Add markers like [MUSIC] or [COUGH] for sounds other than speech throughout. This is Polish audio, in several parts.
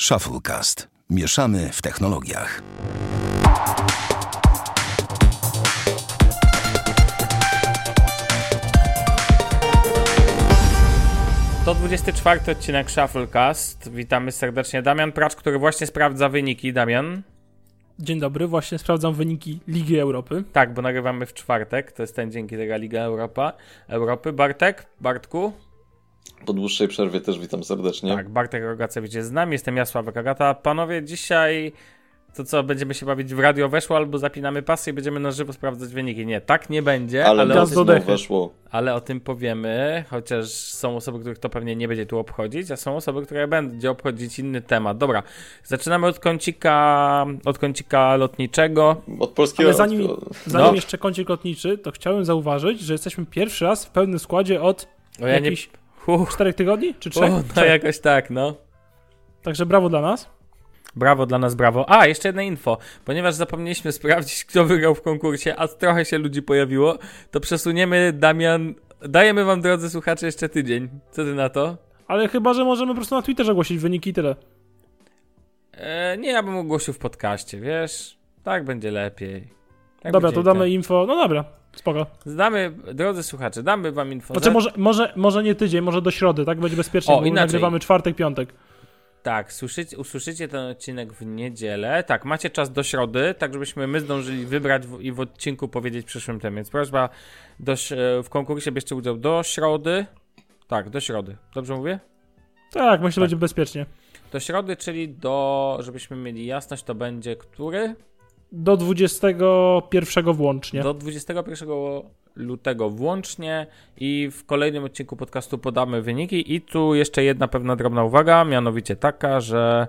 Shufflecast. Mieszamy w technologiach. To 24 odcinek Shufflecast. Witamy serdecznie. Damian Pracz, który właśnie sprawdza wyniki. Damian? Dzień dobry, właśnie sprawdzam wyniki Ligi Europy. Tak, bo nagrywamy w czwartek. To jest ten dzień, kiedy Liga Europa, Europy. Bartek? Bartku? Po dłuższej przerwie też witam serdecznie. Tak, Bartek Rogacewicz jest z nami, jestem ja, Sławek Agata. Panowie, dzisiaj to co, będziemy się bawić w radio weszło albo zapinamy pasy i będziemy na żywo sprawdzać wyniki. Nie, tak nie będzie, ale, ale, o, tym, weszło. ale o tym powiemy, chociaż są osoby, których to pewnie nie będzie tu obchodzić, a są osoby, które będzie obchodzić inny temat. Dobra, zaczynamy od kącika, od kącika lotniczego. Od polskiego. Ale zanim, zanim No. jeszcze kącik lotniczy, to chciałem zauważyć, że jesteśmy pierwszy raz w pełnym składzie od O, ja nie... Uff, czterech tygodni, czy trzech? no Trzech. jakoś tak, no. Także brawo dla nas. Brawo dla nas, brawo. A, jeszcze jedno info. Ponieważ zapomnieliśmy sprawdzić, kto wygrał w konkursie, a trochę się ludzi pojawiło, to przesuniemy, Damian... Dajemy wam, drodzy słuchacze, jeszcze tydzień. Co ty na to? Ale chyba, że możemy po prostu na Twitterze ogłosić wyniki i tyle. E, nie, ja bym ogłosił w podcaście, wiesz? Tak będzie lepiej. Tak dobra, będzie to damy ten. info. No dobra, spoko. Damy, drodzy słuchacze, damy wam info. Znaczy może, może, może nie tydzień, może do środy, tak? Będzie bezpiecznie, O, bo inaczej. nagrywamy czwartek, piątek. Tak, słyszycie, usłyszycie ten odcinek w niedzielę. Tak, macie czas do środy, tak żebyśmy my zdążyli wybrać w, i w odcinku powiedzieć przyszłym tem. Więc prośba, do, w konkursie bierzcie udział do środy. Tak, do środy. Dobrze mówię? Tak, myślę, że będzie bezpiecznie. Do środy, czyli do, żebyśmy mieli jasność, to będzie który? Do 21 włącznie. Do 21 lutego włącznie i w kolejnym odcinku podcastu podamy wyniki i tu jeszcze jedna pewna drobna uwaga, mianowicie taka, że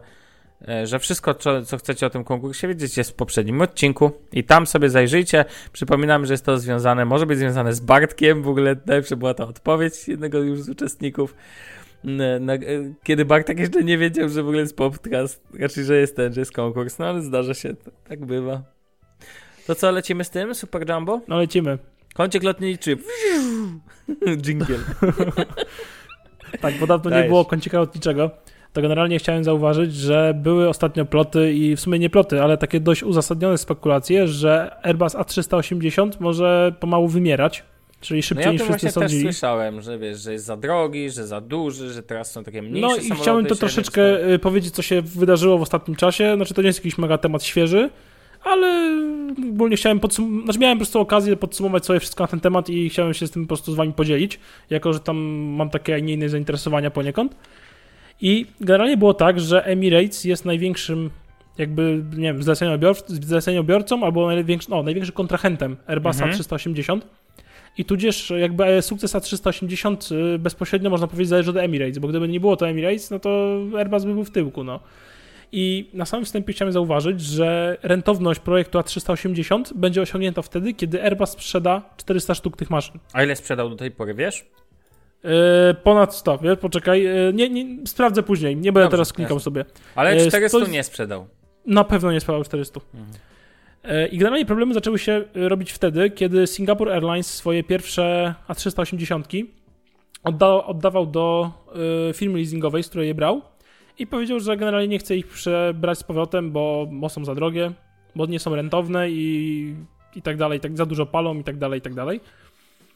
e, że wszystko, co, co chcecie o tym konkursie wiedzieć jest w poprzednim odcinku i tam sobie zajrzyjcie. Przypominam, że jest to związane, może być związane z Bartkiem, w ogóle najlepsza była ta odpowiedź jednego już z uczestników, n- na, e, kiedy Bartek jeszcze nie wiedział, że w ogóle jest podcast, raczej, że jest ten, że jest konkurs, no ale zdarza się, tak bywa. To co, lecimy z tym, Super Jumbo? No lecimy. Kącik lotniczy. [LAUGHS] Dżingiel. [LAUGHS] Tak, bo dawno nie Dajesz. było kącika lotniczego. To generalnie chciałem zauważyć, że były ostatnio ploty i w sumie nie ploty, ale takie dość uzasadnione spekulacje, że Airbus A380 może pomału wymierać, czyli No szybciej ja o niż wszyscy właśnie też sądzili. słyszałem, że wiesz, że jest za drogi, że za duży, że teraz są takie mniejsze No i chciałem to troszeczkę y, powiedzieć, co się wydarzyło w ostatnim czasie. Znaczy, to nie jest jakiś mega temat świeży, ale ogólnie chciałem podsumować, znaczy miałem po prostu okazję podsumować sobie wszystko na ten temat i chciałem się z tym po prostu z wami podzielić, jako że tam mam takie, a nie inne zainteresowania poniekąd. I generalnie było tak, że Emirates jest największym jakby, nie wiem, zleceniobiorc- zleceniobiorcą albo największym, no, największym kontrahentem Airbusa Mhm. 380. I tudzież jakby sukces A380 y, bezpośrednio można powiedzieć zależy od Emirates, bo gdyby nie było to Emirates, no to Airbus by był w tyłku, no. I na samym wstępie chciałem zauważyć, że rentowność projektu A380 będzie osiągnięta wtedy, kiedy Airbus sprzeda 400 sztuk tych maszyn. A ile sprzedał do tej pory, wiesz? Yy, ponad 100, wiesz, poczekaj, yy, nie, nie, sprawdzę później, nie będę Dobrze, teraz klikał jasne. sobie. Ale Jest 400 to- nie sprzedał. Na pewno nie sprzedał 400. Mhm. Yy, I generalnie problemy zaczęły się y, robić wtedy, kiedy Singapore Airlines swoje pierwsze A380 odda, oddawał do y, firmy leasingowej, z której je brał i powiedział, że generalnie nie chce ich przebrać z powrotem, bo, są za drogie, bo nie są rentowne i, i tak dalej, tak za dużo palą i tak dalej, i tak dalej.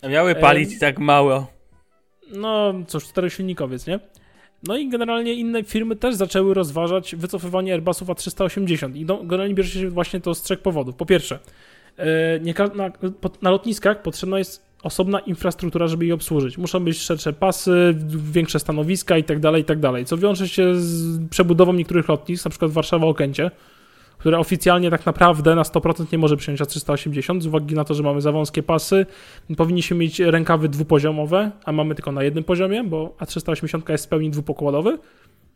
A Miały palić tak mało. No, cóż, czterosilnikowiec, nie? No i generalnie inne firmy też zaczęły rozważać wycofywanie Airbusów A380 i no, generalnie bierze się właśnie to z trzech powodów. Po pierwsze, e, na, na lotniskach potrzebna jest osobna infrastruktura, żeby je obsłużyć. Muszą być szersze pasy, większe stanowiska i tak dalej, i tak dalej, co wiąże się z przebudową niektórych lotnisk, na przykład Warszawa-Okęcie, które oficjalnie tak naprawdę na 100% nie może przyjąć A380 z uwagi na to, że mamy za wąskie pasy, powinniśmy mieć rękawy dwupoziomowe, a mamy tylko na jednym poziomie, bo A380 jest w pełni dwupokładowy,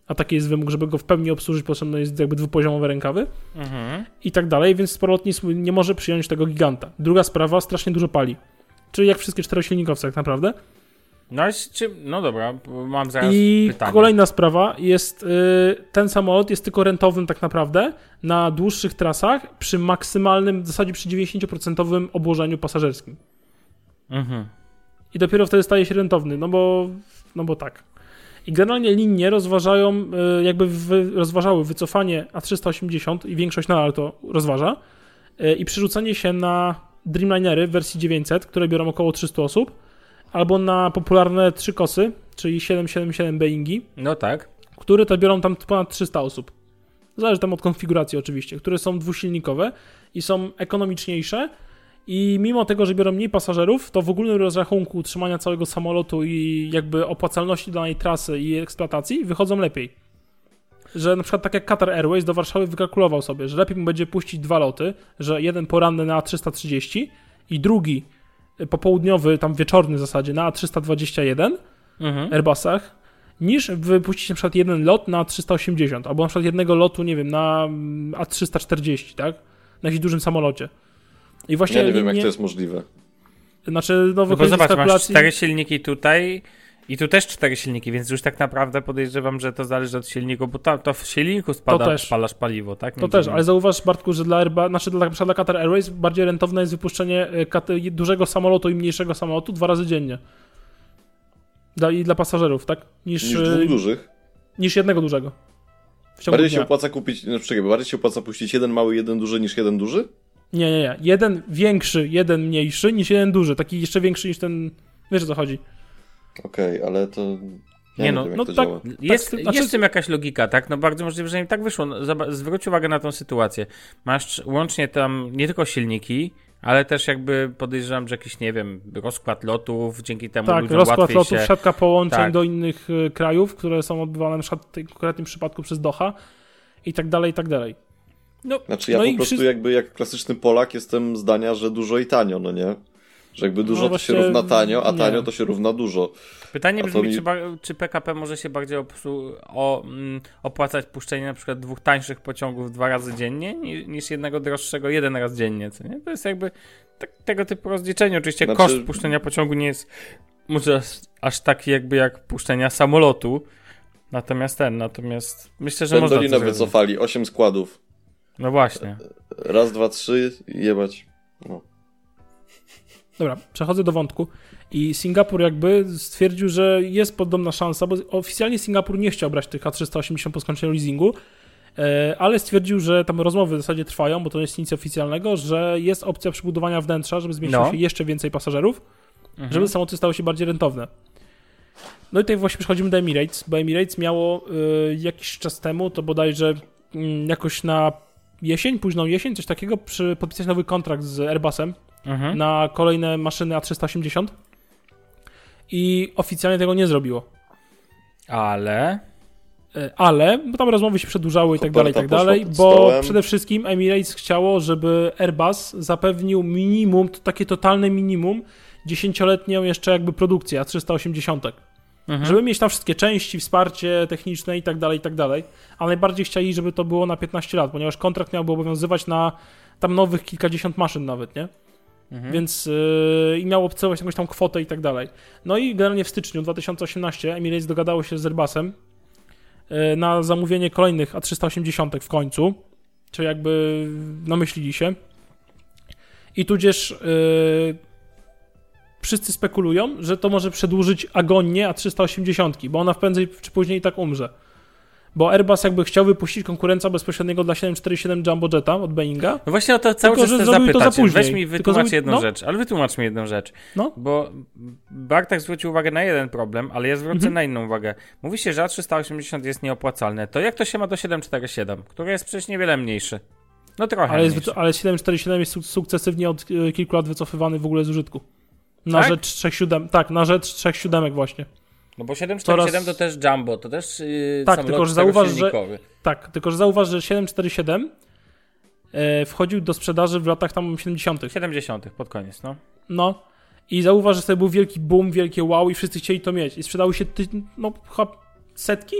a taki jest wymóg, żeby go w pełni obsłużyć, potrzebne jest jakby dwupoziomowe rękawy Mhm. i tak dalej, więc sporo lotnisk nie może przyjąć tego giganta. Druga sprawa, strasznie dużo pali. Czyli jak wszystkie czterosilnikowce tak naprawdę. No, czym, no dobra, mam zaraz I pytanie. kolejna sprawa jest, y, ten samolot jest tylko rentowny tak naprawdę na dłuższych trasach przy maksymalnym, w zasadzie przy 90% obłożeniu pasażerskim. Mhm. I dopiero wtedy staje się rentowny, no bo, no bo tak. I generalnie linie rozważają, y, jakby wy, rozważały wycofanie A380 i większość nadal to rozważa y, i przerzucenie się na Dreamlinery w wersji 900, które biorą około 300 osób, albo na popularne trzy kosy, czyli 777 Boeingi, No tak. które to biorą tam ponad 300 osób. Zależy tam od konfiguracji oczywiście, które są dwusilnikowe i są ekonomiczniejsze i mimo tego, że biorą mniej pasażerów, to w ogólnym rozrachunku utrzymania całego samolotu i jakby opłacalności danej trasy i eksploatacji wychodzą lepiej. Że na przykład tak jak Qatar Airways do Warszawy wykalkulował sobie, że lepiej mu będzie puścić dwa loty, że jeden poranny na 330 i drugi popołudniowy, tam wieczorny w zasadzie na 321 Mhm. Airbusach, niż wypuścić na przykład jeden lot na 380, albo na przykład jednego lotu, nie wiem, na mm, A340, tak? Na jakimś dużym samolocie. I właśnie Ja nie wiem, jak linie- to jest możliwe. Znaczy, no No bo zobacz, masz cztery silniki tutaj i tu też cztery silniki, więc już tak naprawdę podejrzewam, że to zależy od silniku, bo to, to w silniku spada, To też. spalasz paliwo, tak? To Między też, innymi. ale zauważ Bartku, że dla Airbus, znaczy dla, na przykład dla Qatar Airways bardziej rentowne jest wypuszczenie y, dużego samolotu i mniejszego samolotu dwa razy dziennie. Dla, I dla pasażerów, tak? Niż, Niż y, dwóch dużych. niż jednego dużego. Bardziej się opłaca kupić, no czekaj, bo bardziej się opłaca puścić jeden mały, jeden duży niż jeden duży? Nie, nie, nie. Jeden większy, jeden mniejszy niż jeden duży. Taki jeszcze większy niż ten. Wiesz o co chodzi. Okej, ale to... Ja Nie nie, no, wiem, jak no to tak- działa. Jest, Tak, znaczy- jest w tym jakaś logika, tak? No bardzo możliwe, że im tak wyszło. No, zwróć uwagę na tą sytuację. Masz łącznie tam nie tylko silniki, ale też jakby podejrzewam, że jakiś, nie wiem, rozkład lotów, dzięki temu Tak, ludziom rozkład łatwiej lotów, się... siatka połączeń Tak. do innych y, krajów, które są odbywane na przykład w tym konkretnym przypadku przez Doha i tak dalej, i tak dalej. No, Znaczy ja no po i prostu wszy- jakby jak klasyczny Polak jestem zdania, że dużo i tanio, no nie? Że jakby dużo No to się równa tanio, a nie. tanio to się równa dużo. Pytanie A brzmi, mi- czy, czy PKP może się bardziej obsu- o, mm, opłacać puszczenie na przykład dwóch tańszych pociągów dwa razy dziennie, ni- niż jednego droższego jeden raz dziennie, co nie? To jest jakby tak, tego typu rozliczenie. Oczywiście Znaczy- koszt puszczenia pociągu nie jest może aż- aż taki jakby jak puszczenia samolotu, natomiast ten, natomiast myślę, że można to wycofali, 8 składów. No właśnie. Raz, dwa, trzy, jebać. No. Dobra, przechodzę do wątku. I Singapur jakby stwierdził, że jest podobna szansa, bo oficjalnie Singapur nie chciał brać tych A380 po skończeniu leasingu, e, ale stwierdził, że tam rozmowy w zasadzie trwają, bo to jest nic oficjalnego, że jest opcja przebudowania wnętrza, żeby zmieściło No. się jeszcze więcej pasażerów, Mhm. żeby samoloty stały się bardziej rentowne. No i tutaj właśnie przechodzimy do Emirates, bo Emirates miało y, jakiś czas temu, to bodajże y, jakoś na jesień, późną jesień, coś takiego, przy, podpisać nowy kontrakt z Airbusem Mhm. na kolejne maszyny A380 i oficjalnie tego nie zrobiło. Ale... E, Ale, bo tam rozmowy się przedłużały i tak dalej, i tak dalej, bo stołem. przede wszystkim Emirates chciało, żeby Airbus zapewnił minimum, to takie totalne minimum, dziesięcioletnią jeszcze jakby produkcję A380. Mhm. Żeby mieć tam wszystkie części, wsparcie techniczne i tak dalej, i tak dalej. A najbardziej chcieli, żeby to było na 15 lat, ponieważ kontrakt miałby obowiązywać na tam nowych kilkadziesiąt maszyn nawet, nie? Mhm. Więc yy, i miało obcować jakąś tam kwotę i tak dalej. No i generalnie w styczniu 2018 Emirates dogadało się z Airbusem yy, na zamówienie kolejnych A380 w końcu, czyli jakby namyślili się. I tudzież yy, wszyscy spekulują, że to może przedłużyć agonię A380, bo ona prędzej czy później i tak umrze. Bo Airbus jakby chciał wypuścić konkurencja bezpośredniego dla 747 Jumbo Jetta od Boeinga, No właśnie o to cały Tylko, czas chcę zrobił to za zapytać. później. Weź mi wytłumacz zrobił- jedną no. rzecz, ale wytłumacz mi jedną rzecz. No. Bo Bartek zwrócił uwagę na jeden problem, ale ja zwrócę Mhm. na inną uwagę. Mówi się, że A380 jest nieopłacalne. To jak to się ma do 747, który jest przecież niewiele mniejszy? No trochę Ale, jest, ale 747 jest suk- sukcesywnie od e, kilku lat wycofywany w ogóle z użytku. Na Tak? rzecz trzech siódem, tak, na rzecz trzech siódemek właśnie. No bo 747 Coraz- to też Jumbo, to też yy, Tak, tylko że zauważ, że-. Tak, tylko że zauważ, że 747 e, wchodził do sprzedaży w latach tam 70. 70 pod koniec, no. No. I zauważ, że to był wielki boom, wielkie wow i wszyscy chcieli to mieć. I sprzedały się ty, no chyba setki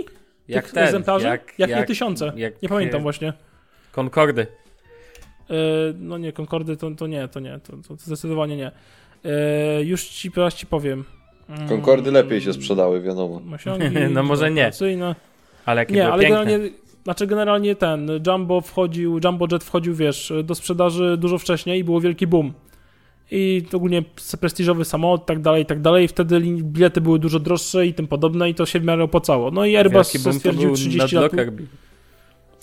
Jak tych ten, egzemplarzy? jak, nie tysiące. jak, Nie pamiętam właśnie. Concordy. E, no nie, Concordy to, to nie, to nie, to, to zdecydowanie nie. E, już ci, teraz ci powiem. Mm, Concordy lepiej się sprzedały, wiadomo. Osiągi, No [LAUGHS] może nie. operacyjne. Ale jakie Nie, ale piękne. generalnie, znaczy generalnie ten Jumbo wchodził, Jumbo Jet wchodził, wiesz, do sprzedaży dużo wcześniej i było wielki boom. i ogólnie prestiżowy samolot tak dalej, i tak dalej. I wtedy bilety były dużo droższe i tym podobne i to się w miarę opłacało. No i Airbus stwierdził był 30 na lat.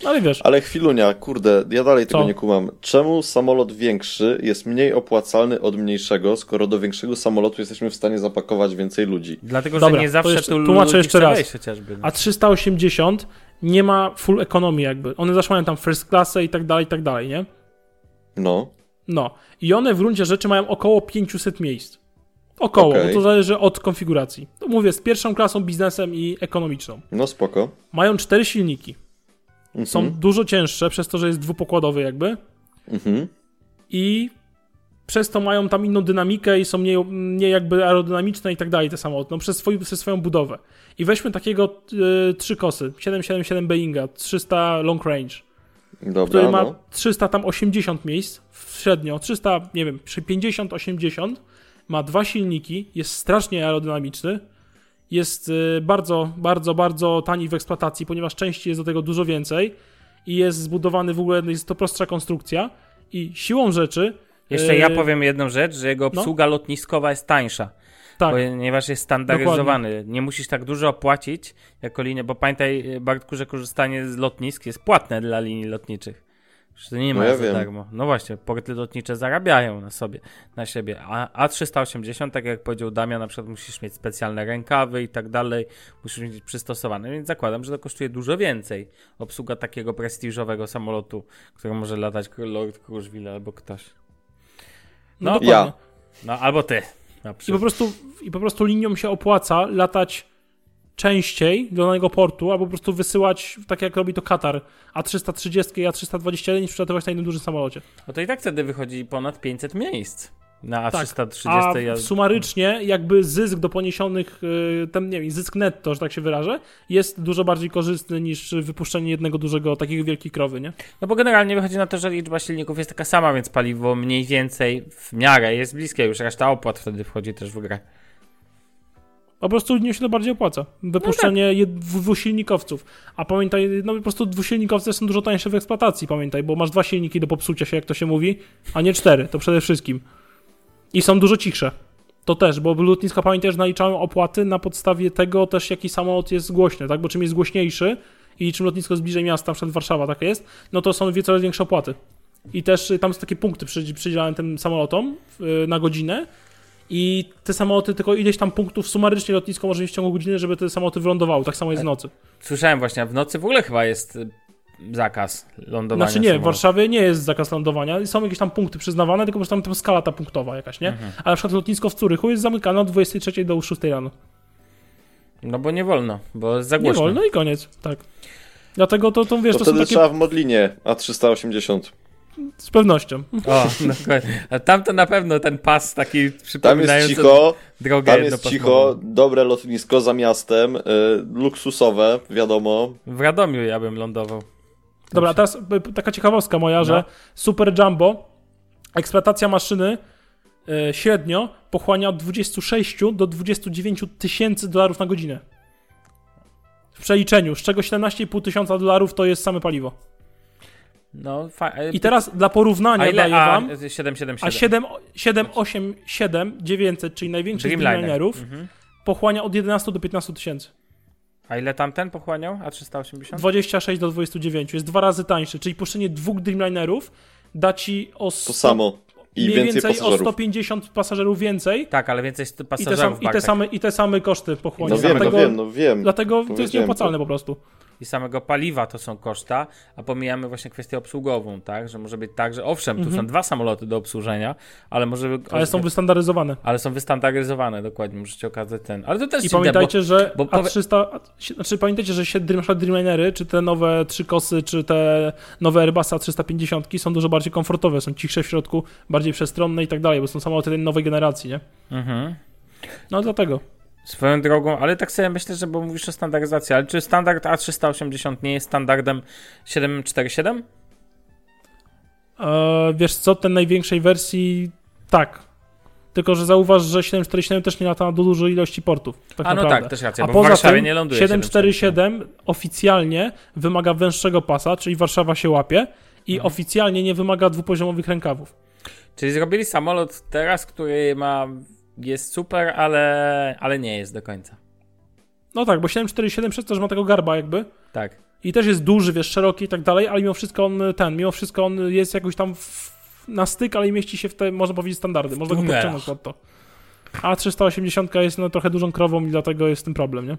No ale wiesz, Ale chwilunia, kurde, ja dalej tego Co? nie kumam. Czemu samolot większy jest mniej opłacalny od mniejszego, skoro do większego samolotu jesteśmy w stanie zapakować więcej ludzi? Dlatego, Dobra, że nie zawsze jeszcze- tu tłumaczę jeszcze raz. chociażby. no. a 380 nie ma full ekonomii jakby. One zawsze mają tam first classę i tak dalej, i tak dalej, nie? No, No. I one w gruncie rzeczy mają około 500 miejsc. Około, Okej. bo to zależy od konfiguracji. To mówię, z pierwszą klasą biznesem i ekonomiczną. no spoko. Mają cztery silniki. Mhm. Są dużo cięższe, przez to, że jest dwupokładowy jakby. Mhm. I przez to mają tam inną dynamikę i są mniej, mniej jakby aerodynamiczne i tak dalej te samoloty, no przez, swój, przez swoją budowę. I weźmy takiego y, trzy kosy, 777 Boeinga, 300 long range, Dobra, który ma no. 300 tam 80 miejsc średnio, 300, nie wiem, przy 50-80 ma dwa silniki, jest strasznie aerodynamiczny, jest y, bardzo, bardzo, bardzo tani w eksploatacji, ponieważ części jest do tego dużo więcej i jest zbudowany w ogóle, jest to prostsza konstrukcja i siłą rzeczy Jeszcze ja y, powiem jedną rzecz, że jego no. obsługa lotniskowa jest tańsza. tak, Ponieważ jest standaryzowany. Nie musisz tak dużo opłacić jako linia, bo pamiętaj, Bartku, że korzystanie z lotnisk jest płatne dla linii lotniczych. Że to nie ma No ja za wiem. darmo. No właśnie, porty lotnicze zarabiają na sobie, na siebie. A A380, tak jak powiedział Damian, na przykład musisz mieć specjalne rękawy i tak dalej, musisz mieć przystosowane, więc zakładam, że to kosztuje dużo więcej. Obsługa takiego prestiżowego samolotu, który może latać Lord Cruiseville albo ktoś. no, no, dokładnie. ja. No albo ty. I po, prostu, I po prostu liniom się opłaca latać częściej do danego portu, albo po prostu wysyłać, tak jak robi to Katar, A330 i A321 niż przelatywać na jednym dużym samolocie. No to i tak wtedy wychodzi ponad 500 miejsc na Tak, A330. A ja- sumarycznie jakby zysk do poniesionych, y, ten, nie wiem, zysk netto, że tak się wyrażę, jest dużo bardziej korzystny niż wypuszczenie jednego dużego, takiego wielkiej krowy, nie? No bo generalnie wychodzi na to, że liczba silników jest taka sama, więc paliwo mniej więcej w miarę jest bliskie. Już reszta opłat wtedy wchodzi też w grę. Po prostu liniom się to bardziej opłaca. Wypuszczenie tak. jed- dwu- dwusilnikowców. A pamiętaj, no po prostu dwusilnikowce są dużo tańsze w eksploatacji, pamiętaj, bo masz dwa silniki do popsucia się, jak to się mówi, a nie cztery, to przede wszystkim. I są dużo cichsze. To też, bo lotniska pamiętaj, że naliczają opłaty na podstawie tego też, jaki samolot jest głośny, tak? Bo czym jest głośniejszy i czym lotnisko jest bliżej miasta, przykład Warszawa taka jest, no to są coraz większe opłaty. I też tam są takie punkty przy- przydzielane tym samolotom na godzinę i te samoloty, tylko ileś tam punktów sumarycznie lotnisko może mieć w ciągu godziny, żeby te samoloty wylądowały. Tak samo jest w nocy. Słyszałem właśnie, a w nocy w ogóle chyba jest y, zakaz lądowania Znaczy nie, w. Warszawie nie jest zakaz lądowania. Są jakieś tam punkty przyznawane, tylko po prostu tam, tam skala ta punktowa jakaś, nie? Mhm. Ale na przykład lotnisko w Curychu jest zamykane od 23 do 6 rano. No bo nie wolno, bo jest za Nie głośno. wolno i koniec, tak. Dlatego to, to wiesz, To to, są wtedy takie trzeba w Modlinie A380. Z pewnością. O. A tam to na pewno ten pas taki Tam jest przypominający cicho, drogę tam jest cicho, dobre lotnisko za miastem, y, luksusowe, wiadomo. W Radomiu ja bym lądował. Dobra, a teraz y, taka ciekawostka moja, że No. Super Jumbo, eksploatacja maszyny y, średnio pochłania od 26 do 29 tysięcy dolarów na godzinę. W przeliczeniu, z czego 17,5 tysiąca dolarów to jest same paliwo. No, fa- I teraz dla porównania a ile? daję A, wam, 777. a 7, 787 900, czyli największy z. Dreamlinerów, Mhm. pochłania od 11 do 15 tysięcy. A ile tamten pochłaniał? A 380? 26 do 29, jest dwa razy tańszy, czyli puszczenie dwóch Dreamlinerów da ci o To 100, samo. I mniej więcej więcej o pasażerów. 150 pasażerów więcej Tak, ale więcej st- i te, pasażerów sam, i, te same, i te same koszty pochłonie. No wiem, no dlatego wiem, no wiem. dlatego to jest nieopłacalne to. po prostu. I samego paliwa to są koszta, a pomijamy właśnie kwestię obsługową, tak? Że może być tak, że owszem, tu Mhm. są dwa samoloty do obsłużenia, ale może... Ale są wystandaryzowane. ale są wystandaryzowane, dokładnie, możecie okazać ten. Ale to też I pamiętajcie, że bo powie- A300, a- znaczy pamiętajcie, że się Dream- na przykład Dreamlinery, czy te nowe trzy kosy, czy te nowe Airbusa 350 są dużo bardziej komfortowe, są cichsze w środku, bardziej przestronne i tak dalej, bo są samoloty tej nowej generacji, nie? bo... Mhm. No dlatego. Swoją drogą, ale tak sobie myślę, że bo mówisz o standaryzacji, ale czy standard A380 nie jest standardem 747? E, wiesz co, ten największej wersji tak. Tylko, że zauważ, że 747 też nie lata na dużej ilości portów. Tak A no naprawdę. tak, też racja, A bo w poza Warszawie tym nie ląduje 747 oficjalnie wymaga węższego pasa, czyli Warszawa się łapie i Mhm. oficjalnie nie wymaga dwupoziomowych rękawów. Czyli zrobili samolot teraz, który ma jest super, ale, ale nie jest do końca. No tak, bo 747 przez to, że ma tego garba jakby. Tak. I też jest duży, wiesz, szeroki i tak dalej, ale mimo wszystko on ten, mimo wszystko on jest jakoś tam w, na styk, ale mieści się w te, można powiedzieć, standardy. Można go podciągnąć pod to. A 380 jest no, trochę dużą krową i dlatego jest ten problem, nie?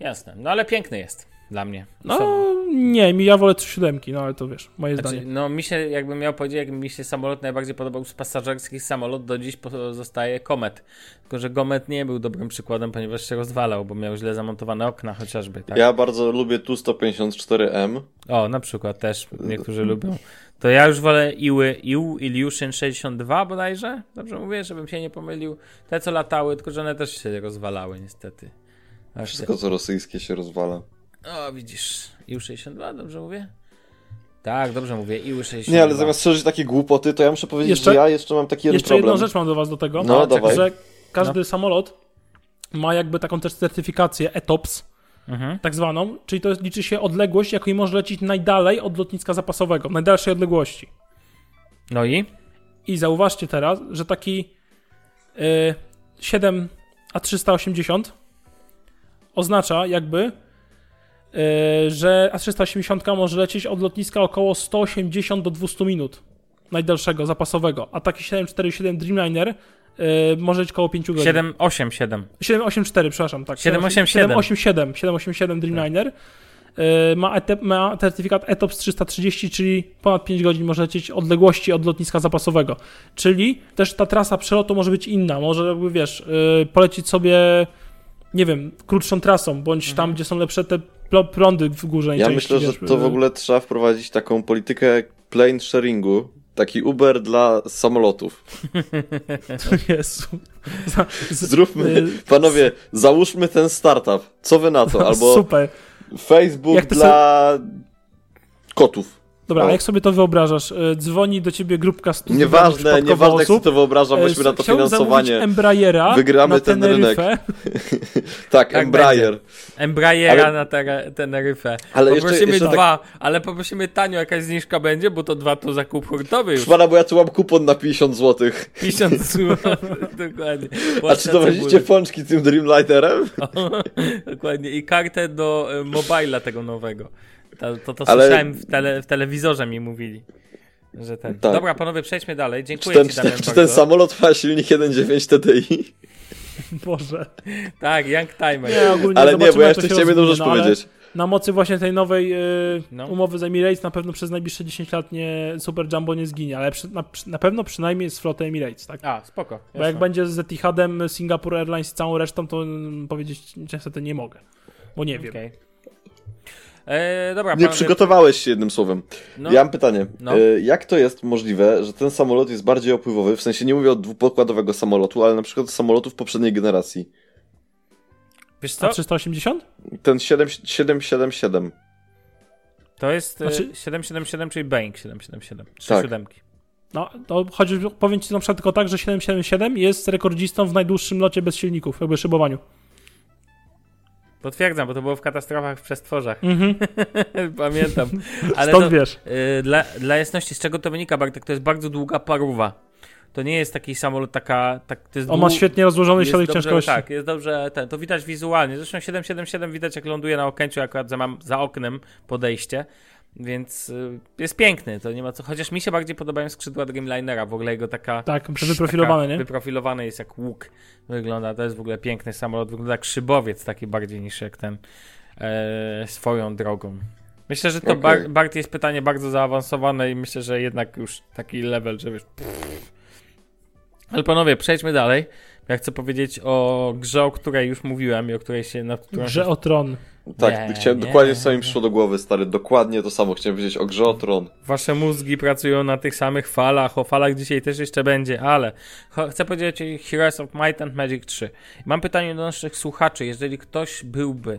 Jasne. No ale piękny jest dla mnie. No nie, mi ja wolę 37, no ale to wiesz, moje Znaczy, zdanie. no mi się, jakbym miał powiedzieć, jak mi się samolot najbardziej podobał z pasażerskich samolot, do dziś pozostaje Comet. Tylko, że Comet nie był dobrym przykładem, ponieważ się rozwalał, bo miał źle zamontowane okna chociażby, tak? Ja bardzo lubię Tu-154M. O, na przykład też niektórzy lubią. To ja już wolę Iły, Ił, Ilyushin 62 bodajże? Dobrze mówię, żebym się nie pomylił. Te, co latały, tylko że one też się rozwalały niestety. Aż Wszystko co rosyjskie się rozwala. O, widzisz. IU-62, dobrze mówię? Tak, dobrze mówię. IU-62. Nie, ale zamiast szerzyć takie głupoty, to ja muszę powiedzieć, Jeszcze- że ja jeszcze mam taki jeden Jeszcze problem. jedną rzecz mam do was do tego, No, tak, dawaj. że każdy samolot ma jakby taką też certyfikację ETOPS, Mhm. tak zwaną, czyli to liczy się odległość, jakiej może lecieć najdalej od lotniska zapasowego, w najdalszej odległości. No i? I zauważcie teraz, że taki y, 7 A380 oznacza jakby, że A380 może lecieć od lotniska około 180 do 200 minut najdalszego, zapasowego, a taki 747 Dreamliner y, może lecieć około 5 godzin. 787. 784, przepraszam, tak. 787. 787, 787 Dreamliner. Y, Ma, ET, ma certyfikat ETOPS 330, czyli ponad 5 godzin może lecieć odległości od lotniska zapasowego. Czyli też ta trasa przelotu może być inna. Może jakby wiesz, y, polecieć sobie, nie wiem, krótszą trasą, bądź tam, gdzie są lepsze te prądy w górze. Ja myślę, że wiesz, to y, w ogóle trzeba wprowadzić taką politykę plane sharingu. Taki Uber dla samolotów. [LAUGHS] Jezu. Za- z- Zróbmy, y, panowie, załóżmy ten startup. Co wy na to? [LAUGHS] Albo Super. Facebook Jak dla kotów. Dobra, a jak sobie to wyobrażasz? Y, Dzwoni do ciebie grupka studentów Nieważne, nieważne jak osób. sobie to wyobrażam, E, weźmy na to chciałbym finansowanie. Embraera Wygramy na ten Teneryfę. [LAUGHS] Tak, Tak Embraer. Embraera Ale- na ter- Teneryfę. Ale jeszcze- poprosimy jeszcze tak- dwa, ale poprosimy tanio, jakaś zniżka będzie, bo to dwa to zakup hurtowy już. Szmana, bo ja tu mam kupon na 50 zł. 50 zł, dokładnie. A Płacę czy dowozicie pączki tym Dreamlinerem? [LAUGHS] Dokładnie. I kartę do e, mobila tego nowego. To, to, to Ale- słyszałem w, tele, w telewizorze mi mówili. Że ten. Tak. Dobra, panowie, przejdźmy dalej. Czy Dziękuję ten, ci, czy, Damian, ten, czy ten samolot ma silnik 1.9 TDI? [LAUGHS] Boże. Tak, Young Timer. Nie, ogólnie Ale nie, bo ja jeszcze chciałem jedną rzecz no, powiedzieć. Na mocy właśnie tej nowej y, No. umowy z Emirates na pewno przez najbliższe 10 lat nie Super Jumbo nie zginie, ale przy, na, na pewno przynajmniej z floty Emirates, tak? A, spoko. Bo jak jasne. będzie z Etihadem, Singapore Airlines i całą resztą, to mm, powiedzieć niestety nie mogę. Bo nie wiem. E, dobra, Nie przygotowałeś się jednym słowem. No, Ja mam pytanie. No. E, Jak to jest możliwe, że ten samolot jest bardziej opływowy? W sensie nie mówię o dwupokładowego samolotu, ale na przykład samolotów poprzedniej generacji. wiesz A co? 380? Ten 7, 777. To jest e, Znaczy- 777, czyli Boeing 777. Trzy Tak. siódemki. No, to chodzi, powiem ci na przykład tylko tak, że 777 jest rekordzistą w najdłuższym locie bez silników, jakby szybowaniu. Potwierdzam, bo to było w katastrofach w przestworzach. Mhm. [LAUGHS] Pamiętam. [LAUGHS] Ale Stąd to, wiesz. y, dla, dla jasności, z czego to wynika, Bartek, to jest bardzo długa paruwa. To nie jest taki samolot, taka... Tak, to jest On ma dłu- świetnie rozłożony środek dobrze, ciężkości. Tak, jest dobrze, ten, to widać wizualnie. Zresztą 777 widać jak ląduje na Okęciu, akurat za, mam za oknem podejście, więc y, jest piękny, to nie ma co. Chociaż mi się bardziej podobają skrzydła Dreamlinera, w ogóle jego taka... Tak, wyprofilowany, taka nie? Wyprofilowany jest jak łuk wygląda, to jest w ogóle piękny samolot, wygląda jak szybowiec taki bardziej niż jak ten e, swoją drogą. Myślę, że to Okej. bar, bardziej jest pytanie bardzo zaawansowane i myślę, że jednak już taki level, że wiesz... Ale panowie, przejdźmy dalej. Ja chcę powiedzieć o grze, o której już mówiłem i o której się... Nad którą Grze o tron. Tak, Nie, chciałem nie, dokładnie co mi przyszło do głowy, stary. Dokładnie to samo. Chciałem powiedzieć o grze o tron. Wasze mózgi pracują na tych samych falach, o falach dzisiaj też jeszcze będzie, ale chcę powiedzieć o Heroes of Might and Magic 3. Mam pytanie do naszych słuchaczy. Jeżeli ktoś byłby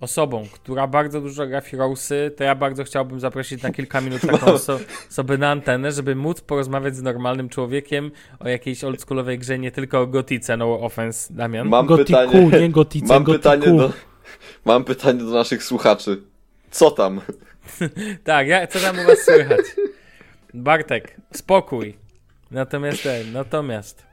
osobą, która bardzo dużo gra w Heroesy, to ja bardzo chciałbym zaprosić na kilka minut taką oso- osobę na antenę, żeby móc porozmawiać z normalnym człowiekiem o jakiejś oldschoolowej grze, nie tylko o gotice, no offense, Damian. Mam Gotiku, pytanie. nie gotice, Mam gotiku. pytanie do. Mam pytanie do naszych słuchaczy. Co tam? [LAUGHS] Tak, ja, co tam u was słychać? Bartek, spokój. Natomiast, ten, natomiast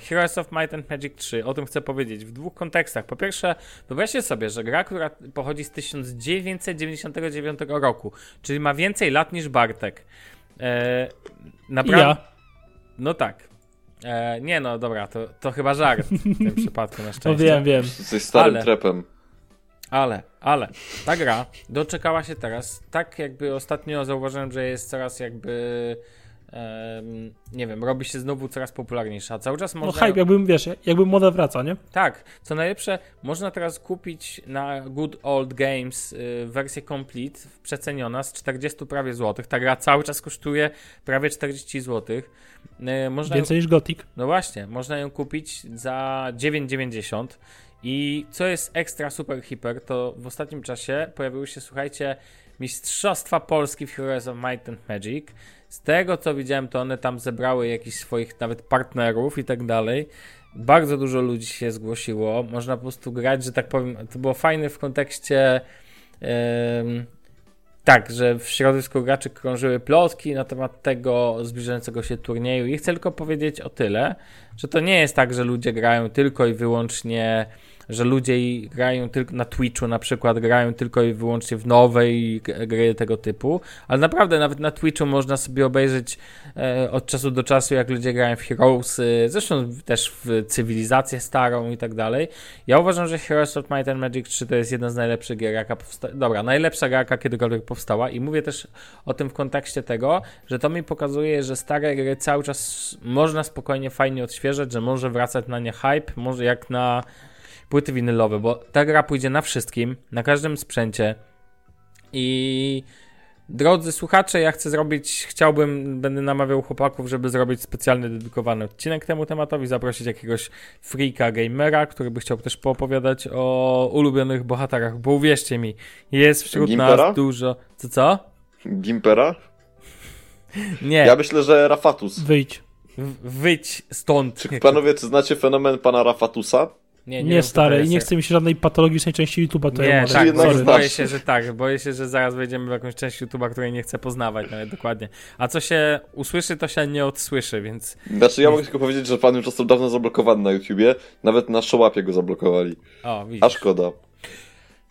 Heroes of Might and Magic 3, o tym chcę powiedzieć w dwóch kontekstach. Po pierwsze, wyobraźcie sobie, że gra, która pochodzi z 1999 roku, czyli ma więcej lat niż Bartek. E, naprawdę. ja. No tak. E, nie no, dobra, to, to chyba żart w tym [LAUGHS] przypadku na szczęście. No wiem, wiem. Jesteś starym Ale- trepem. Ale, ale, ta gra doczekała się teraz, tak jakby ostatnio zauważyłem, że jest coraz jakby, nie wiem, robi się znowu coraz popularniejsza. Cały czas No można... hype, jakbym, wiesz, jakby moda wraca, nie? Tak, co najlepsze, można teraz kupić na Good Old Games y, wersję Complete przeceniona z 40 prawie złotych. Ta gra cały czas kosztuje prawie 40 złotych. Y, można ją Więcej niż Gothic. no właśnie, można ją kupić za 9,90 i co jest ekstra super hiper, to w ostatnim czasie pojawiły się, słuchajcie, Mistrzostwa Polski w Heroes of Might and Magic. Z tego co widziałem, to one tam zebrały jakichś swoich nawet partnerów i tak dalej. Bardzo dużo ludzi się zgłosiło. Można po prostu grać, że tak powiem. To było fajne w kontekście. em, tak, że w środowisku graczy krążyły plotki na temat tego zbliżającego się turnieju i chcę tylko powiedzieć o tyle, że to nie jest tak, że ludzie grają tylko i wyłącznie, że ludzie grają tylko na Twitchu na przykład, grają tylko i wyłącznie w nowej gry tego typu, ale naprawdę nawet na Twitchu można sobie obejrzeć e, od czasu do czasu, jak ludzie grają w Heroes, zresztą też w cywilizację starą i tak dalej. Ja uważam, że Heroes of Might and Magic 3 to jest jedna z najlepszych gier, jaka powstała. Dobra, najlepsza gra, jaka kiedykolwiek powstała i mówię też o tym w kontekście tego, że to mi pokazuje, że stare gry cały czas można spokojnie, fajnie odświeżać, że może wracać na nie hype, może jak na płyty winylowe, bo ta gra pójdzie na wszystkim, na każdym sprzęcie i Drodzy słuchacze, ja chcę zrobić, chciałbym, będę namawiał chłopaków, żeby zrobić specjalny, dedykowany odcinek temu tematowi, zaprosić jakiegoś freaka gamera, który by chciał też poopowiadać o ulubionych bohaterach, bo uwierzcie mi, jest wśród Gimpera? nas dużo... Co, co? Gimpera? [LAUGHS] Nie, Ja myślę, że Rafatus. Wyjdź. w- wyjdź stąd. Czy panowie, czy znacie fenomen pana Rafatusa? Nie, Nie, to stary, i nie chce mi się żadnej patologicznej części YouTube'a tutaj Nie, tak, jednak bo, Sorry. znasz. boję się, że tak, boję się, że zaraz wejdziemy w jakąś część YouTube'a, której nie chcę poznawać nawet dokładnie. A co się usłyszy, to się nie odsłyszy, więc Znaczy, ja mogę tylko powiedzieć, że pan już został dawno zablokowany na YouTubie. Nawet na Showapie go zablokowali. o, widzisz. A szkoda.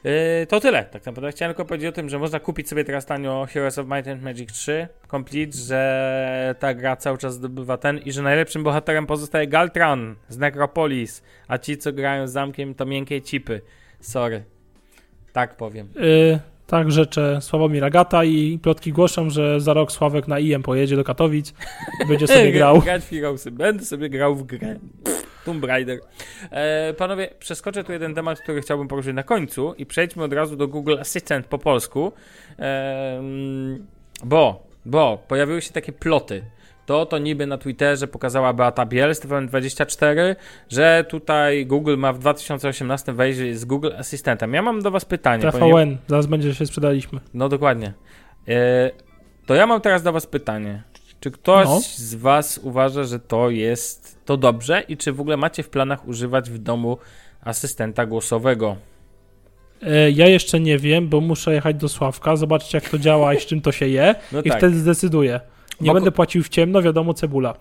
Yy, to tyle. Tak naprawdę chciałem tylko powiedzieć o tym, że można kupić sobie teraz tanio Heroes of Might and Magic 3 Complete, że ta gra cały czas zdobywa ten i że najlepszym bohaterem pozostaje Galtran z Necropolis, a ci, co grają z zamkiem, to miękkie cipy. Sorry. Tak powiem. Y, tak, życzę Sławomira Gata i plotki głoszą, że za rok Sławek na IM pojedzie do Katowic i będzie [LAUGHS] sobie grał. Grać w Heroesy. Będę sobie grał w grę. Tomb Raider. E, panowie, przeskoczę tu jeden temat, który chciałbym poruszyć na końcu i przejdźmy od razu do Google Assistant po polsku. E, bo, bo pojawiły się takie ploty. To to niby na Twitterze pokazała Beata Biel z TVN24, że tutaj Google ma w 2018 wejść z Google Assistentem. Ja mam do was pytanie. ponieważ- TVN, zaraz będzie że się sprzedaliśmy. no dokładnie. E, to ja mam teraz do Was pytanie. Czy ktoś No. z Was uważa, że to jest to dobrze i czy w ogóle macie w planach używać w domu asystenta głosowego? E, Ja jeszcze nie wiem, bo muszę jechać do Sławka, zobaczyć jak to działa i z czym to się je [LAUGHS] No i tak. wtedy zdecyduję. Nie będę płacił w ciemno, wiadomo, cebula.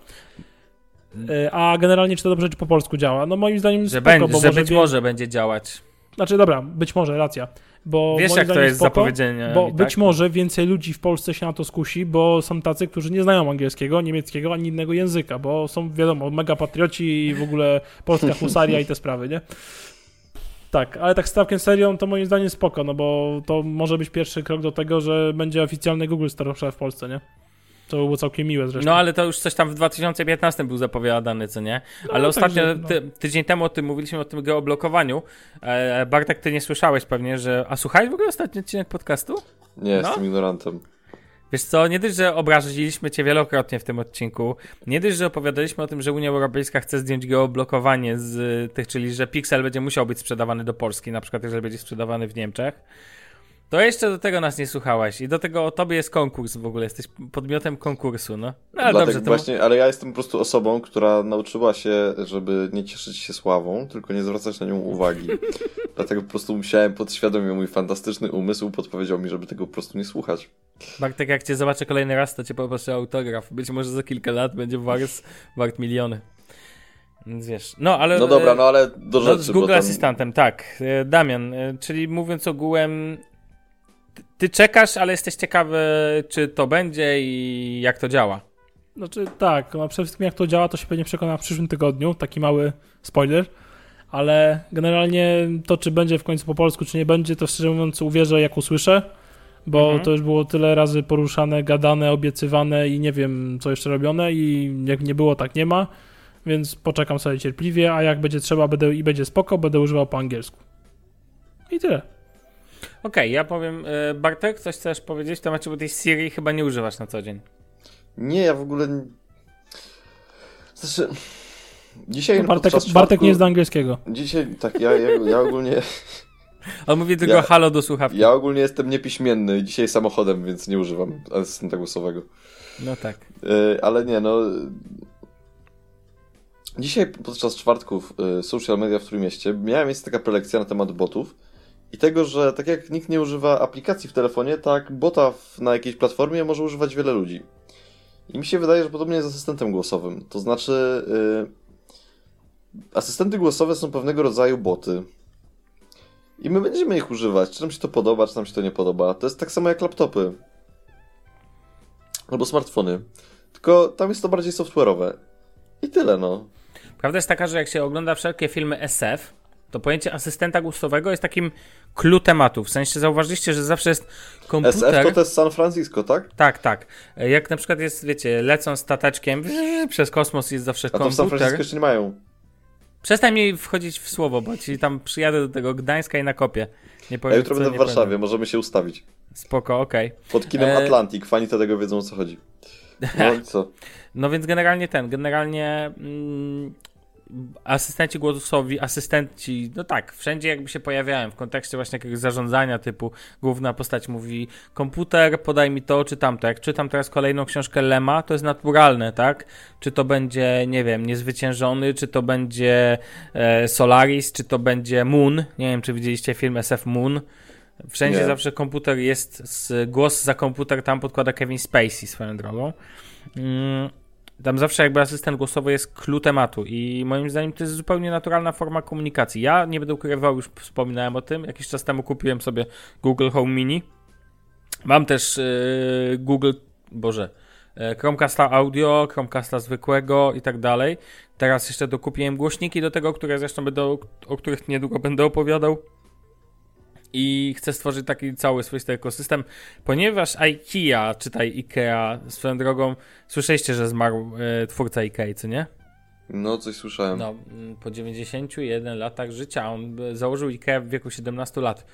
E, A generalnie czy to dobrze, czy po polsku działa? No moim zdaniem Że, spoko, będzie, bo że być wie- może będzie działać. Znaczy dobra, być może, racja. Bo Wiesz, jak to jest spoko, zapowiedzeniem. Bo i być tak? może więcej ludzi w Polsce się na to skusi, bo są tacy, którzy nie znają angielskiego, niemieckiego ani innego języka, bo są, wiadomo, mega patrioci i w ogóle polska [LAUGHS] husaria i te sprawy, nie? Tak, ale tak z całkiem serią to moim zdaniem spoko, no bo to może być pierwszy krok do tego, że będzie oficjalny Google Store w Polsce, nie? To by było całkiem miłe zresztą. No ale to już coś tam w 2015 był zapowiadany, co nie? Ale No, ostatnio, także, no. ty, tydzień temu o tym mówiliśmy, o tym geoblokowaniu. E, Bartek, ty nie słyszałeś pewnie, że... A słuchałeś w ogóle ostatni odcinek podcastu? Nie, jestem ignorantem. Wiesz co, nie dość, że obraziliśmy cię wielokrotnie w tym odcinku, nie dość, że opowiadaliśmy o tym, że Unia Europejska chce zdjąć geoblokowanie z tych, czyli że Pixel będzie musiał być sprzedawany do Polski, na przykład jeżeli będzie sprzedawany w Niemczech, To jeszcze do tego nas nie słuchałeś i do tego o tobie jest konkurs w ogóle, jesteś podmiotem konkursu, no. no ale Dlatego dobrze, to właśnie, ale ja jestem po prostu osobą, która nauczyła się, żeby nie cieszyć się sławą, tylko nie zwracać na nią uwagi. [LAUGHS] Dlatego po prostu musiałem podświadomie, mój fantastyczny umysł podpowiedział mi, żeby tego po prostu nie słuchać. Bartek, jak cię zobaczę kolejny raz, to cię poproszę o autograf. Być może za kilka lat będzie wart, wart miliony. Więc wiesz, no ale... No dobra, no ale do no, rzeczy, z Google tam... Asystentem, tak. E, Damian, e, czyli mówiąc ogółem, ty- czekasz, ale jesteś ciekawy, czy to będzie i jak to działa. Znaczy tak, no przede wszystkim jak to działa, to się pewnie przekona w przyszłym tygodniu, taki mały spoiler, ale generalnie to, czy będzie w końcu po polsku, czy nie będzie, to szczerze mówiąc uwierzę, jak usłyszę, bo Mhm. to już było tyle razy poruszane, gadane, obiecywane i nie wiem, co jeszcze robione i jak nie było, tak nie ma, więc poczekam sobie cierpliwie, a jak będzie trzeba będę, i będzie spoko, będę używał po angielsku. I tyle. Okej, ja powiem, e, Bartek, coś chcesz powiedzieć w temacie, bo tej Siri chyba nie używasz na co dzień. Nie, ja w ogóle... nie- Znaczy... Dzisiaj No, Bartek, Bartek nie czwartku- zna angielskiego. Dzisiaj, tak, ja, ja, ja ogólnie... [LAUGHS] On mówi tylko Ja- halo do słuchawki. Ja ogólnie jestem niepiśmienny, dzisiaj samochodem, więc nie używam asystenta głosowego. No tak. Yy, ale nie, no. Dzisiaj podczas czwartków yy, social media w Trójmieście miała miejsce taka prelekcja na temat botów i tego, że tak jak nikt nie używa aplikacji w telefonie, tak bota w, na jakiejś platformie może używać wiele ludzi. I mi się wydaje, że podobnie jest z asystentem głosowym. To znaczy, yy, asystenty głosowe są pewnego rodzaju boty. I my będziemy ich używać, czy nam się to podoba, czy nam się to nie podoba. To jest tak samo jak laptopy. Albo smartfony. Tylko tam jest to bardziej software'owe. I tyle, no. Prawda jest taka, że jak się ogląda wszelkie filmy SF, to pojęcie asystenta głosowego jest takim clue tematu. W sensie zauważyliście, że zawsze jest komputer... SF to też San Francisco, tak? Tak, tak. Jak na przykład jest, wiecie, lecą stateczkiem przez kosmos jest zawsze A to w San komputer. Francisco jeszcze nie mają. Przestań mi wchodzić w słowo, bo ci tam przyjadę do tego Gdańska i na kopie. Nie Ja powiem, jutro co będę w Warszawie, powiem. możemy się ustawić. Spoko, okej. Pod kinem E- Atlantic, fani to tego wiedzą o co chodzi. No i co? [LAUGHS] No więc generalnie ten, generalnie mm, asystenci głosowi, asystenci, no tak, wszędzie jakby się pojawiają w kontekście właśnie jakiegoś zarządzania typu główna postać mówi komputer, podaj mi to czy tamto. Jak czytam teraz kolejną książkę Lema, to jest naturalne, tak? Czy to będzie, nie wiem, Niezwyciężony, czy to będzie e, Solaris, czy to będzie Moon. Nie wiem, czy widzieliście film SF Moon. Wszędzie Nie. zawsze komputer jest, z, głos za komputer tam podkłada Kevin Spacey swoją drogą. Mm, tam zawsze jakby asystent głosowy jest clue tematu i moim zdaniem to jest zupełnie naturalna forma komunikacji. Ja nie będę ukrywał, już wspominałem o tym, jakiś czas temu kupiłem sobie Google Home Mini. Mam też yy, Google, boże, yy, Chromecasta audio, Chromecasta zwykłego i tak dalej. Teraz jeszcze dokupiłem głośniki do tego, które zresztą będą, o których niedługo będę opowiadał. I chcę stworzyć taki cały swoisty ekosystem, ponieważ IKEA, czytaj IKEA, swoją drogą, słyszeliście, że zmarł e, twórca IKEA, co nie? No, coś słyszałem. No, mm, po 91 latach życia. On e, założył IKEA w wieku 17 lat.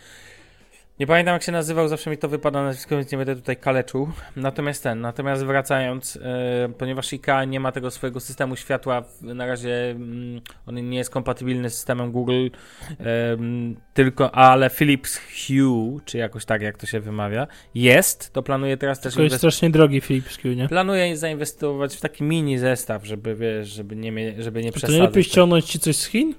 Nie pamiętam jak się nazywał, zawsze mi to wypada nazwisko, więc nie będę tutaj kaleczył. Natomiast ten, natomiast wracając, e, ponieważ IKEA nie ma tego swojego systemu światła, na razie mm, on nie jest kompatybilny z systemem Google, em, tylko, ale Philips Hue, czy jakoś tak jak to się wymawia, jest, to planuje teraz też To jest strasznie drogi Philips Hue, nie? Planuję zainwestować w taki mini zestaw, żeby wiesz, żeby nie, żeby nie To nie przesadzać. lepiej ściągnąć ci coś z Chin?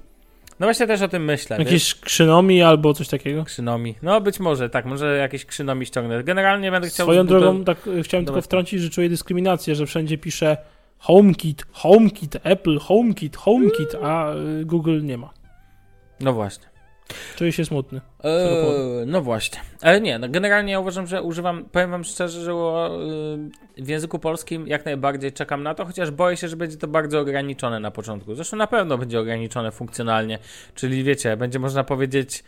No właśnie też o tym myślę. Jakieś krzynomi albo coś takiego? Krzynomi. No być może, tak, może jakieś krzynomi ściągnę. Generalnie będę chciał... Swoją drogą, tak y, chciałem Dobra. tylko wtrącić, że czuję dyskryminację, że wszędzie pisze HomeKit, HomeKit, Apple, HomeKit, HomeKit, a y, Google nie ma. No właśnie. Czuję się smutny. Eee, no właśnie. Ale nie, no generalnie ja uważam, że używam, powiem wam szczerze, że y, w języku polskim jak najbardziej czekam na to, chociaż boję się, że będzie to bardzo ograniczone na początku. Zresztą na pewno będzie ograniczone funkcjonalnie, czyli wiecie, będzie można powiedzieć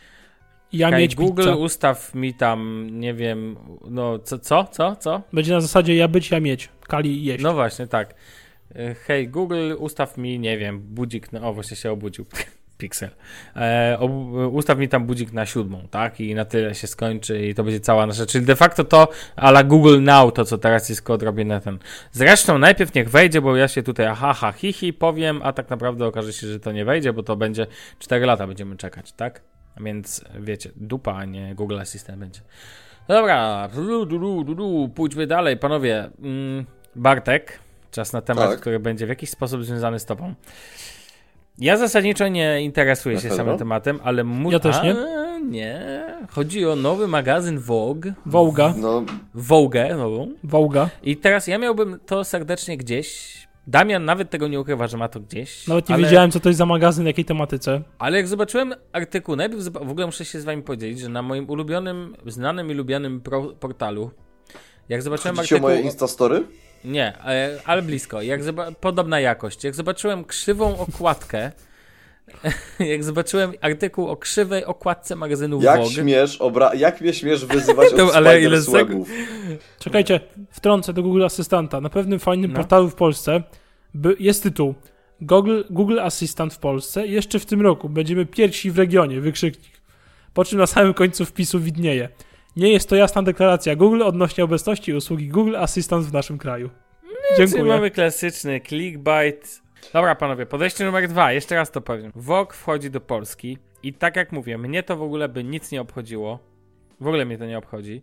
Ja mieć Google pizza. ustaw mi tam, nie wiem, no co, co, co, co? Będzie na zasadzie ja być, ja mieć. Kali jeść. No właśnie, tak. E, Hej, Google, ustaw mi, nie wiem, budzik, na, o właśnie się obudził, Pixel. E, ustaw mi tam budzik na siódmą, tak? I na tyle się skończy i to będzie cała nasza, czyli de facto to ala Google Now, to co teraz jest kod robię na ten. Zresztą najpierw niech wejdzie, bo ja się tutaj aha, ha, hi, hi powiem, a tak naprawdę okaże się, że to nie wejdzie, bo to będzie 4 lata będziemy czekać, tak? Więc wiecie, dupa, a nie Google Assistant będzie. Dobra, du, du, du, du, pójdźmy dalej, panowie. Mm, Bartek, czas na temat, Tak. który będzie w jakiś sposób związany z tobą. Ja zasadniczo nie interesuję Na się samym tematem, ale mu... Ja też nie. A, nie. Chodzi o nowy magazyn Vogue. Wołga, No, Vogue, nową. Wołga. I teraz ja miałbym to serdecznie gdzieś. Damian nawet tego nie ukrywa, że ma to gdzieś. Nawet nie ale, wiedziałem, co to jest za magazyn, jakiej tematyce. Ale jak zobaczyłem artykuł, najpierw w ogóle muszę się z wami podzielić, że na moim ulubionym, znanym i lubianym portalu, jak zobaczyłem chodzi ci o artykuł... moje Instastory? Nie, ale, ale blisko. Jak zoba- podobna jakość. Jak zobaczyłem krzywą okładkę, [LAUGHS] jak zobaczyłem artykuł o krzywej okładce magazynu Jak Vogue, śmiesz, obra- jak mnie śmiesz wyzywać [LAUGHS] od ale ale ile swagów? Czekajcie, wtrącę do Google Asystanta. Na pewnym fajnym No. portalu w Polsce by, jest tytuł Google, Google Assistant w Polsce. Jeszcze w tym roku będziemy pierwsi w regionie, wykrzyknik. Po czym na samym końcu wpisu widnieje. Nie jest to jasna deklaracja Google odnośnie obecności usługi Google Assistant w naszym kraju. Czyli Dziękuję. mamy klasyczny clickbait. Dobra, panowie, podejście numer dwa, jeszcze raz to powiem. Vogue wchodzi do Polski i tak jak mówię, mnie to w ogóle by nic nie obchodziło. W ogóle mnie to nie obchodzi.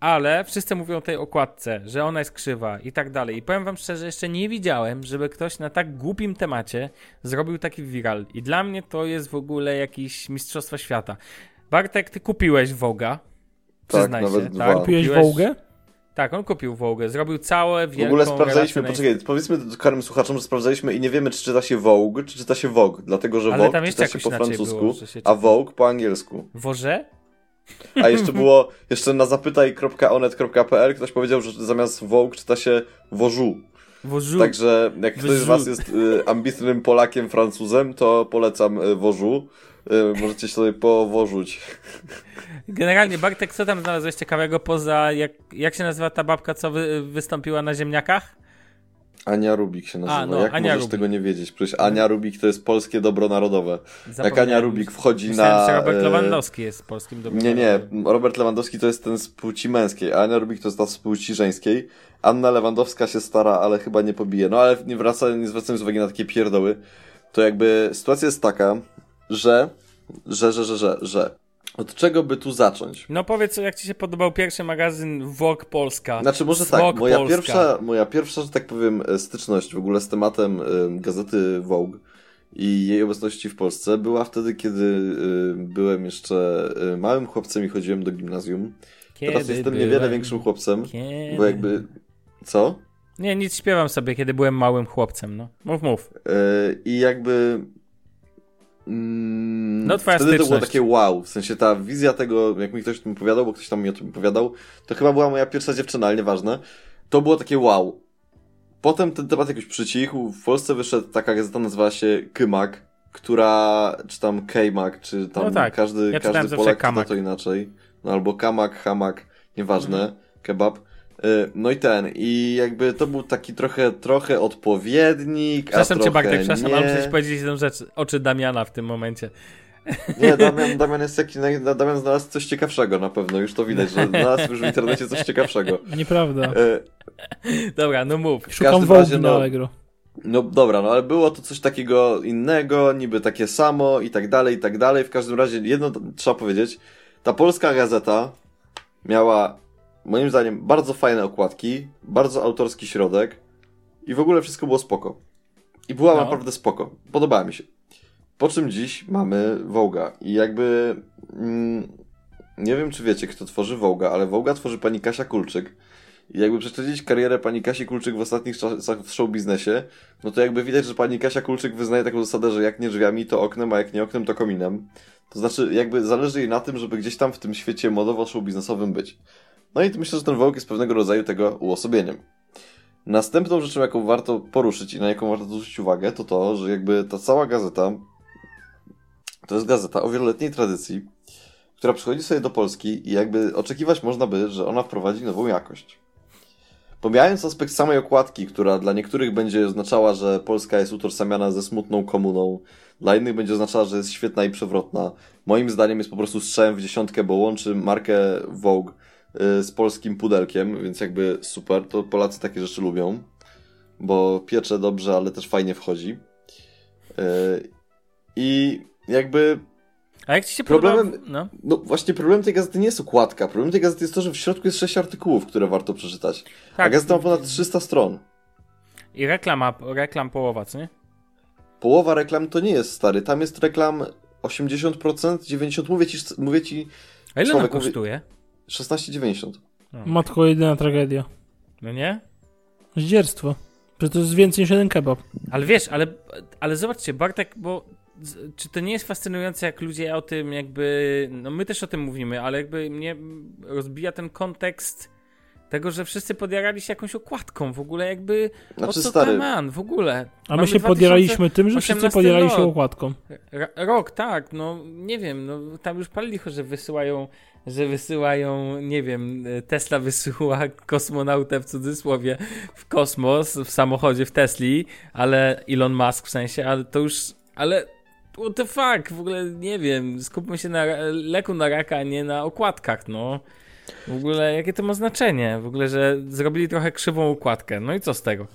Ale wszyscy mówią o tej okładce, że ona jest krzywa i tak dalej. I powiem wam szczerze, jeszcze nie widziałem, żeby ktoś na tak głupim temacie zrobił taki viral. I dla mnie to jest w ogóle jakieś mistrzostwo świata. Bartek, ty kupiłeś Vogue'a. Przyznaj nawet się, dwa. tak? Kupiłeś Kupiłeś- Wołgę? Tak, on kupił Vogue, zrobił całe wielką W ogóle sprawdzaliśmy, poczekaj, powiedzmy karnym słuchaczom, że sprawdzaliśmy i nie wiemy, czy czyta się Vogue, czy czyta się Vogue, dlatego że Ale Vogue czyta się po francusku, było, się a. Vogue po angielsku. Woże? A jeszcze było, jeszcze na zapytaj.onet.pl ktoś powiedział, że zamiast Vogue czyta się Wożu. Wożu. Także jak ktoś z Wożu. was jest y, ambitnym Polakiem, Francuzem, to polecam y, Wożu. Y, możecie się sobie powożuć. Generalnie, Bartek, co tam znalazłeś ciekawego poza, jak, jak się nazywa ta babka, co wy, wystąpiła na ziemniakach? Ania Rubik się nazywa. A, no, jak Ania możesz Rubik. tego nie wiedzieć? Przecież Ania Rubik to jest polskie dobro narodowe. Jak Ania. Rubik wchodzi Myślałem, na... że Robert e, Lewandowski jest polskim dobrym Nie, nie. Robert Lewandowski to jest ten z płci męskiej, a Ania Rubik to jest ta z płci żeńskiej. Anna Lewandowska się stara, ale chyba nie pobije. No ale nie, wraca, nie zwracając uwagi na takie pierdoły, to jakby sytuacja jest taka, że, że, że, że, że, że. Od czego by tu zacząć? No powiedz, jak ci się podobał pierwszy magazyn Vogue Polska? Znaczy może Vogue tak, moja Polska. pierwsza, moja pierwsza, że tak powiem, e, styczność w ogóle z tematem e, gazety Vogue i jej obecności w Polsce była wtedy, kiedy e, byłem jeszcze małym chłopcem i chodziłem do gimnazjum. Kiedy Teraz jestem niewiele byłem- większym chłopcem, Kiedy... bo jakby... Co? Nie, nic śpiewam sobie, kiedy byłem małym chłopcem, no. Mów, mów. I jakby... Mm, No, twoja wtedy to było styczność. takie wow, w sensie ta wizja tego, jak mi ktoś o tym opowiadał, bo ktoś tam mi o tym opowiadał, to chyba była moja pierwsza dziewczyna, ale nieważne. To było takie wow. Potem ten temat jakoś przycichł, w Polsce wyszedł taka gazeta, nazywała się Kymak, która, czy tam Kejmak, czy tam No tak, każdy, ja każdy Polak czyta to inaczej. No albo Kamak, Hamak, nieważne, Mhm. kebab. Y, No i ten, i jakby to był taki trochę, trochę odpowiednik, a Przepraszam cię, trochę Bartek, przepraszam, nie. ale muszę ci powiedzieć jedną rzecz. Oczy Damiana w tym momencie. Nie, Damian, Damian jest taki, Damian znalazł coś ciekawszego na pewno, już to widać, że znalazł już w internecie coś ciekawszego. Nieprawda. Y, Dobra, no mów. Szukam razie, na no- Allegro. No dobra, no ale było to coś takiego innego, niby takie samo i tak dalej, i tak dalej. W każdym razie jedno trzeba powiedzieć, ta polska gazeta miała moim zdaniem bardzo fajne okładki, bardzo autorski środek i w ogóle wszystko było spoko. I była No. naprawdę spoko. Podobała mi się. Po czym dziś mamy Wołga i jakby mm, nie wiem czy wiecie kto tworzy Wołga, ale Wołga tworzy pani Kasia Kulczyk. I jakby prześledzić karierę pani Kasi Kulczyk w ostatnich czasach w show biznesie, no to jakby widać, że pani Kasia Kulczyk wyznaje taką zasadę, że jak nie drzwiami, to oknem, a jak nie oknem, to kominem. To znaczy, jakby zależy jej na tym, żeby gdzieś tam w tym świecie modowo-show biznesowym być. No i myślę, że ten Vogue jest pewnego rodzaju tego uosobieniem. Następną rzeczą, jaką warto poruszyć i na jaką warto zwrócić uwagę, to to, że jakby ta cała gazeta to jest gazeta o wieloletniej tradycji, która przychodzi sobie do Polski i jakby oczekiwać można by, że ona wprowadzi nową jakość. Pomijając aspekt samej okładki, która dla niektórych będzie oznaczała, że Polska jest utożsamiana ze smutną komuną, dla innych będzie oznaczała, że jest świetna i przewrotna. Moim zdaniem jest po prostu strzałem w dziesiątkę, bo łączy markę Vogue z polskim pudelkiem, więc jakby super, to Polacy takie rzeczy lubią, bo piecze dobrze, ale też fajnie wchodzi. Y, I jakby A jak ci się Problemem- podoba... No. No właśnie problem tej gazety nie jest okładka. Problem tej gazety jest to, że w środku jest sześć artykułów, które warto przeczytać. A Tak, gazeta ma ponad 300 stron. i reklama, reklam połowa, co nie? Połowa reklam to nie jest stary. Tam jest reklam 80%, 90%. Mówię ci, mówię ci A ile ona mówi- kosztuje? 16,90. Matko, jedyna tragedia. No nie? Zdzierstwo. Przecież to jest więcej niż jeden kebab. Ale wiesz, ale, ale zobaczcie, Bartek, bo czy to nie jest fascynujące, jak ludzie o tym jakby, no my też o tym mówimy, ale jakby mnie rozbija ten kontekst tego, że wszyscy podjarali się jakąś okładką, w ogóle jakby, o Znaczy co stary, man, w ogóle. A my Mamy się podjaraliśmy tym, że wszyscy 2018 podjarali się rok. okładką. Ra- Rok, tak, no nie wiem, no tam już pali licho, że wysyłają, że wysyłają, nie wiem, Tesla wysyła kosmonautę w cudzysłowie w kosmos, w samochodzie w Tesli, ale Elon Musk w sensie, ale to już, ale what the fuck, w ogóle nie wiem, skupmy się na leku na raka, a nie na okładkach, no. W ogóle jakie to ma znaczenie? W ogóle, że zrobili trochę krzywą układkę, no i co z tego?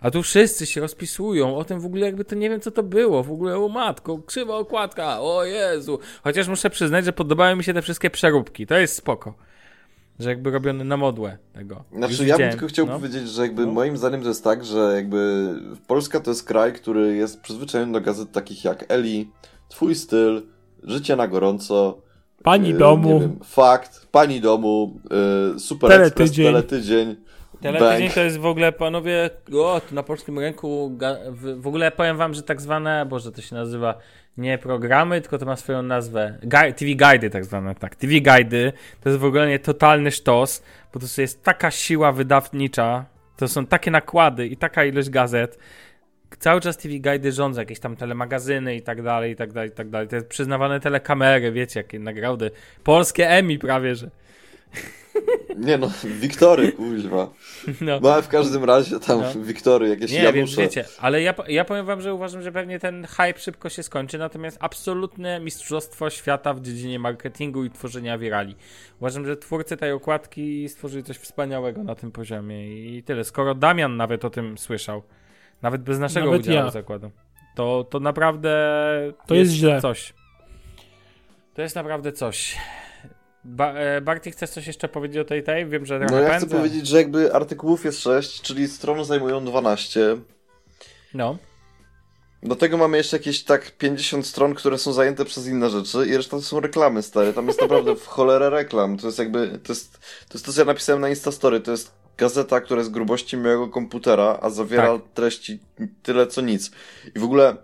A tu wszyscy się rozpisują o tym w ogóle, jakby to nie wiem, co to było. W ogóle, o matko, krzywa okładka, o Jezu. Chociaż muszę przyznać, że podobały mi się te wszystkie przeróbki. To jest spoko. Że jakby robione na modłę tego. Znaczy, Już ja bym tylko chciał no. powiedzieć, że jakby No. moim zdaniem to jest tak, że jakby Polska to jest kraj, który jest przyzwyczajony do gazet takich jak Eli, Twój styl, Życie na gorąco, Pani yy, domu. wiem, Fakt, Pani domu, yy, Super Teletydzień. Express, Teletydzień, Teletydzień Bank. to jest w ogóle, panowie, o, na polskim rynku, w, ogóle powiem wam, że tak zwane, boże, to się nazywa nie programy, tylko to ma swoją nazwę, Gui- TV Guidy tak zwane, tak, TV Guidy, to jest w ogóle nie totalny sztos, bo to jest taka siła wydawnicza, to są takie nakłady i taka ilość gazet, cały czas TV Guidy rządzą, jakieś tam telemagazyny i tak dalej, i tak dalej, i tak dalej, te przyznawane telekamery, wiecie, jakie nagrody, polskie Emmy prawie, że, Nie no, Wiktory, kuźwa. [LAUGHS] no. No ale w każdym razie tam No. Wiktory, jakieś Nie, więc wiecie, ale ja, ja powiem wam, że uważam, że pewnie ten hype szybko się skończy, natomiast absolutne mistrzostwo świata w dziedzinie marketingu i tworzenia wirali. Uważam, że twórcy tej okładki stworzyli coś wspaniałego na tym poziomie i tyle. Skoro Damian nawet o tym słyszał, nawet bez naszego Nawet udziału ja. zakładam, to, to naprawdę To jest źle. coś. To jest naprawdę coś. Ba e, Barty, chcesz coś jeszcze powiedzieć o tej tej? Wiem, że No ja chcę pędzę. powiedzieć, że jakby artykułów jest 6, czyli stron zajmują 12. No. Do tego mamy jeszcze jakieś tak 50 stron, które są zajęte przez inne rzeczy i reszta to są reklamy stare. Tam jest naprawdę w cholerę reklam. To jest jakby, to jest to, jest to co ja napisałem na Instastory. To jest gazeta, która jest grubości mojego komputera, a zawiera Tak. treści tyle co nic. I w ogóle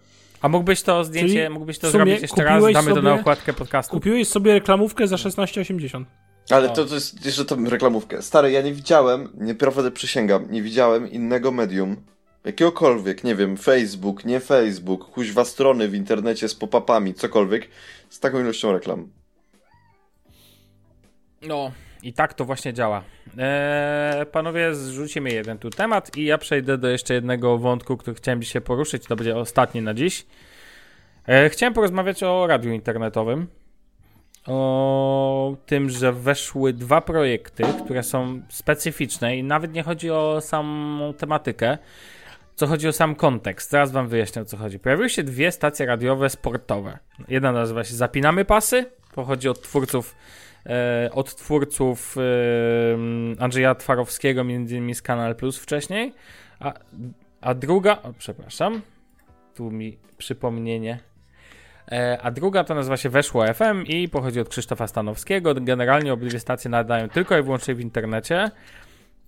A mógłbyś to zdjęcie, Czyli mógłbyś to zrobić jeszcze raz, damy to na sobie- okładkę podcastu. Kupiłeś sobie reklamówkę za 16,80. Ale to, to jest jeszcze tą reklamówkę. Stary, ja nie widziałem, naprawdę przysięgam, nie widziałem innego medium, jakiegokolwiek, nie wiem, Facebook, nie Facebook, kuźwa strony w internecie z pop-upami, cokolwiek, z taką ilością reklam. No, i tak to właśnie działa. Eee, panowie, zrzucimy jeden tu temat i ja przejdę do jeszcze jednego wątku, który chciałem dzisiaj poruszyć. To będzie ostatni na dziś. Eee, chciałem porozmawiać o radiu internetowym. O tym, że weszły dwa projekty, które są specyficzne i nawet nie chodzi o samą tematykę, co chodzi o sam kontekst. Zaraz wam wyjaśnię o co chodzi. Pojawiły się dwie stacje radiowe sportowe. Jedna nazywa się Zapinamy Pasy, pochodzi od twórców od twórców e, Andrzeja Twarowskiego, między innymi z Kanal Plus wcześniej, a, a druga, o, przepraszam, tu mi przypomnienie, e, a druga to nazywa się Weszło FM i pochodzi od Krzysztofa Stanowskiego. Generalnie obydwie stacje nadają tylko i wyłącznie w internecie.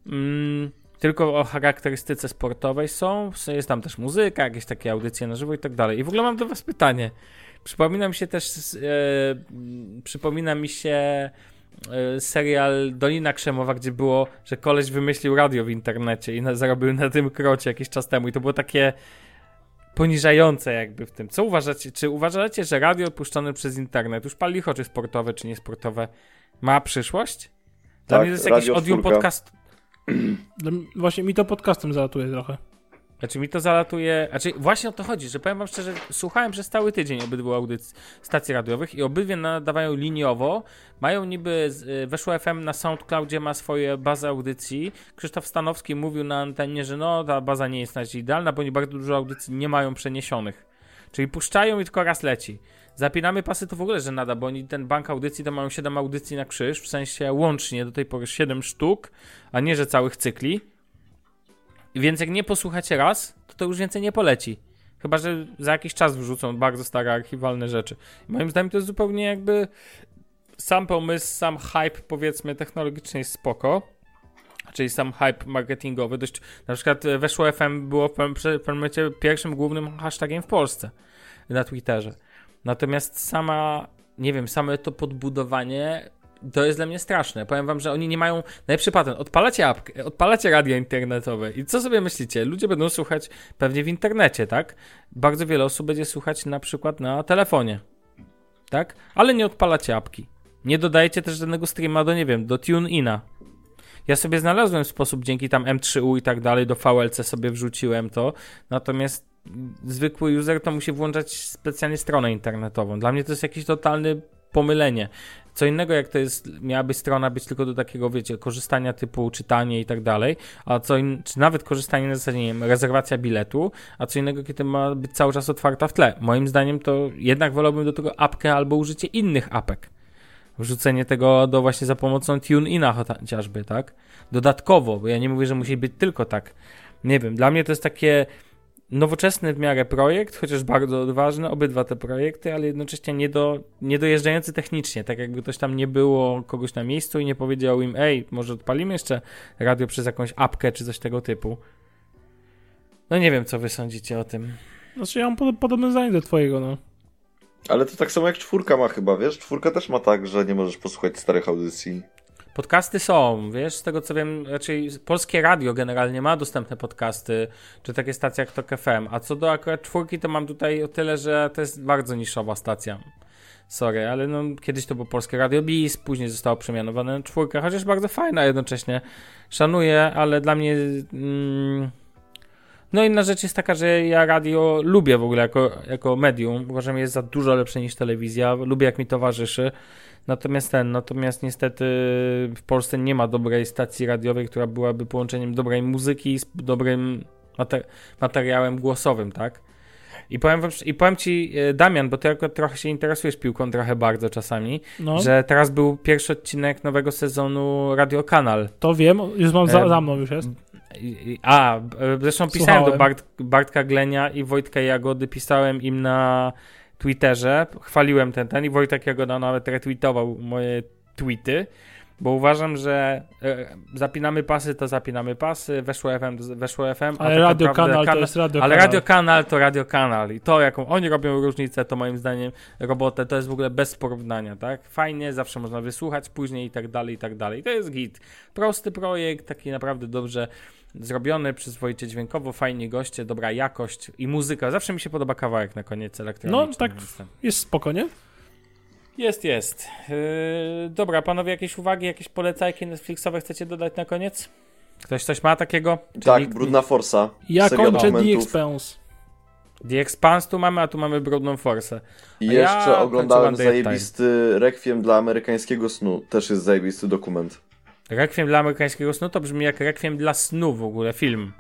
Mm, tylko o charakterystyce sportowej są, jest tam też muzyka, jakieś takie audycje na żywo i tak dalej. I w ogóle mam do was pytanie. Przypomina mi się też, e, przypomina mi się e, serial Dolina Krzemowa, gdzie było, że koleś wymyślił radio w internecie i na, zarobił na tym krocie jakiś czas temu i to było takie poniżające jakby w tym. Co uważacie? Czy uważacie, że radio puszczone przez internet, już pal licho, czy sportowe, czy niesportowe, ma przyszłość? Dla Tak, mnie to jest jakiś czwórka. podcast. Właśnie mi to podcastem zalatuje trochę. Znaczy mi to zalatuje. Znaczy właśnie o to chodzi, że powiem wam szczerze, słuchałem przez cały tydzień obydwu audycji stacji radiowych i obydwie nadawają liniowo. Mają niby y, weszło FM na SoundCloudzie ma swoje bazę audycji. Krzysztof Stanowski mówił na antenie, że no ta baza nie jest na idealna, bo oni bardzo dużo audycji nie mają przeniesionych. Czyli puszczają i tylko raz leci. Zapinamy pasy to w ogóle, że nada, bo oni ten bank audycji to mają 7 audycji na krzyż, w sensie łącznie do tej pory 7 sztuk, a nie, że całych cykli. Więc jak nie posłuchacie raz, to to już więcej nie poleci. Chyba, że za jakiś czas wrzucą bardzo stare archiwalne rzeczy. Moim zdaniem to jest zupełnie jakby sam pomysł, sam hype powiedzmy technologiczny jest spoko. Czyli sam hype marketingowy. Dość, na przykład e, weszło FM było w pewnym momencie pierwszym głównym hashtagiem w Polsce na Twitterze. Natomiast sama, nie wiem, same to podbudowanie to jest dla mnie straszne. Powiem wam, że oni nie mają. Najlepszy patent. Odpalacie apkę, odpalacie radio internetowe. I co sobie myślicie? Ludzie będą słuchać pewnie w internecie, tak? Bardzo wiele osób będzie słuchać na przykład na telefonie. Tak? Ale nie odpalacie apki. Nie dodajecie też żadnego streama do, nie wiem, do TuneIna. Ja sobie znalazłem sposób dzięki tam M3U i tak dalej, do VLC sobie wrzuciłem to. Natomiast zwykły user to musi włączać specjalnie stronę internetową. Dla mnie to jest jakiś totalny pomylenie. Co innego, jak to jest, miałaby strona być tylko do takiego, wiecie, korzystania typu czytanie i tak dalej, a co in, czy nawet korzystanie na zasadzie, nie wiem, rezerwacja biletu, a co innego, kiedy ma być cały czas otwarta w tle. Moim zdaniem to jednak wolałbym do tego apkę albo użycie innych apek. Wrzucenie tego do właśnie za pomocą TuneIna chociażby, tak? Dodatkowo, bo ja nie mówię, że musi być tylko tak. Nie wiem, dla mnie to jest takie nowoczesny w miarę projekt, chociaż bardzo odważny, obydwa te projekty, ale jednocześnie nie, do, nie dojeżdżający technicznie, tak jakby ktoś tam nie było kogoś na miejscu i nie powiedział im, ej, może odpalimy jeszcze radio przez jakąś apkę czy coś tego typu. No nie wiem, co wy sądzicie o tym. Znaczy ja mam pod, podobne zdanie do twojego, no. Ale to tak samo jak czwórka ma chyba, wiesz? Czwórka też ma tak, że nie możesz posłuchać starych audycji. Podcasty są, wiesz, z tego co wiem, raczej polskie radio generalnie ma dostępne podcasty, czy takie stacje jak TOK FM, a co do akurat czwórki, to mam tutaj o tyle, że to jest bardzo niszowa stacja. Sorry, ale no, kiedyś to było Polskie Radio Bis, później zostało przemianowane na czwórkę, chociaż bardzo fajna jednocześnie. Szanuję, ale dla mnie... Mm, no inna rzecz jest taka, że ja radio lubię w ogóle jako, jako medium. Uważam, że jest za dużo lepsze niż telewizja. Lubię, jak mi towarzyszy. Natomiast ten, natomiast niestety w Polsce nie ma dobrej stacji radiowej, która byłaby połączeniem dobrej muzyki z dobrym mater materiałem głosowym, tak? I powiem, I powiem ci, e, Damian, bo ty akurat trochę się interesujesz piłką, trochę bardzo czasami, no. że teraz był pierwszy odcinek nowego sezonu Radio Kanal. To wiem, już mam za, za mną już jest. A, zresztą pisałem Słuchałem. do Bart, Bartka Glenia i Wojtka Jagody, pisałem im na Twitterze, chwaliłem ten, ten i Wojtek Jagoda nawet retweetował moje tweety, bo uważam, że e, zapinamy pasy, to zapinamy pasy, weszło FM, to weszło FM. Ale tak radio kanal to jest radio Ale radio kanal to radio kanal i to jaką oni robią różnicę, to moim zdaniem robotę, to jest w ogóle bez porównania, tak? Fajnie, zawsze można wysłuchać później i tak dalej, i tak dalej. To jest git. Prosty projekt, taki naprawdę dobrze zrobiony, przyzwoicie dźwiękowo, fajni goście, dobra jakość i muzyka. Zawsze mi się podoba kawałek na koniec elektroniczny. No, tak jest spoko, nie? Jest, jest. Yy, dobra, panowie, jakieś uwagi, jakieś polecajki Netflixowe chcecie dodać na koniec? Ktoś coś ma takiego? Czy tak, nikt... Brudna Forsa. Ja kończę The Expanse. The Expanse tu mamy, a tu mamy Brudną Forsę. I jeszcze ja oglądałem zajebisty Requiem dla amerykańskiego snu. Też jest zajebisty dokument. Rekwiem dla amerykańskiego snu to brzmi jak Rekwiem dla snu w ogóle, film.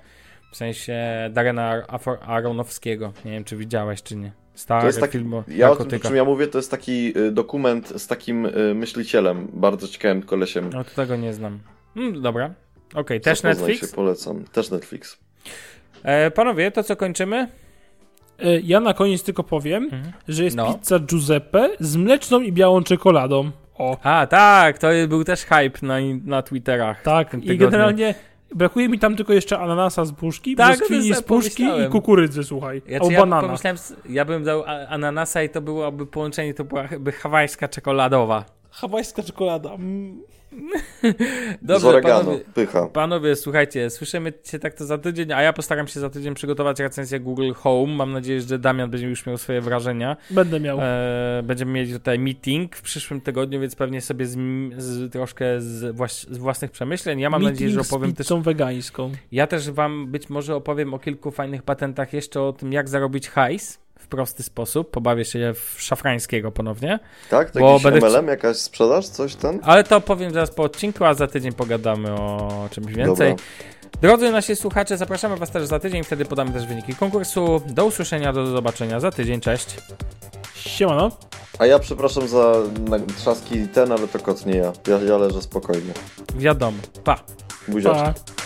W sensie Darena Aronowskiego. Nie wiem, czy widziałeś, czy nie. Stary to jest taki, film Ja o tym, czym ja mówię, to jest taki y, dokument z takim y, myślicielem, bardzo ciekawym kolesiem. No to tego nie znam. Mm, dobra. Okej, okay, też Netflix? się, polecam. Też Netflix. E, panowie, to co kończymy? E, ja na koniec tylko powiem, mhm. że jest no. pizza Giuseppe z mleczną i białą czekoladą. O. A, tak, to był też hype na, na Twitterach. Tak, i generalnie brakuje mi tam tylko jeszcze ananasa z puszki, tak, brzoskwini z puszki i kukurydzy, słuchaj, ja, o ja banana. ja bym dał ananasa i to byłoby połączenie, to byłaby hawajska czekoladowa. Hawajska czekolada. Mm. [LAUGHS] Dobrze, Z oregano, panowie, pycha. Panowie, słuchajcie, słyszymy się tak to za tydzień, a ja postaram się za tydzień przygotować recenzję Google Home. Mam nadzieję, że Damian będzie już miał swoje wrażenia. Będę miał. E, będziemy mieli tutaj meeting w przyszłym tygodniu, więc pewnie sobie z, z troszkę z, włas, z, własnych przemyśleń. Ja mam meeting nadzieję, że opowiem z też. wegańską. Ja też wam być może opowiem o kilku fajnych patentach jeszcze o tym, jak zarobić hajs w prosty sposób. Pobawię się w szafrańskiego ponownie. Tak? To jakiś będę... MLM, jakaś sprzedaż, coś ten? Ale to powiem zaraz po odcinku, a za tydzień pogadamy o czymś więcej. Dobra. Drodzy nasi słuchacze, zapraszamy Was też za tydzień, wtedy podamy też wyniki konkursu. Do usłyszenia, do zobaczenia za tydzień, cześć. Siemano. A ja przepraszam za trzaski ten, ale to kot nie ja. Ja, ja leżę spokojnie. Wiadomo. Pa. Buziaczki. Pa.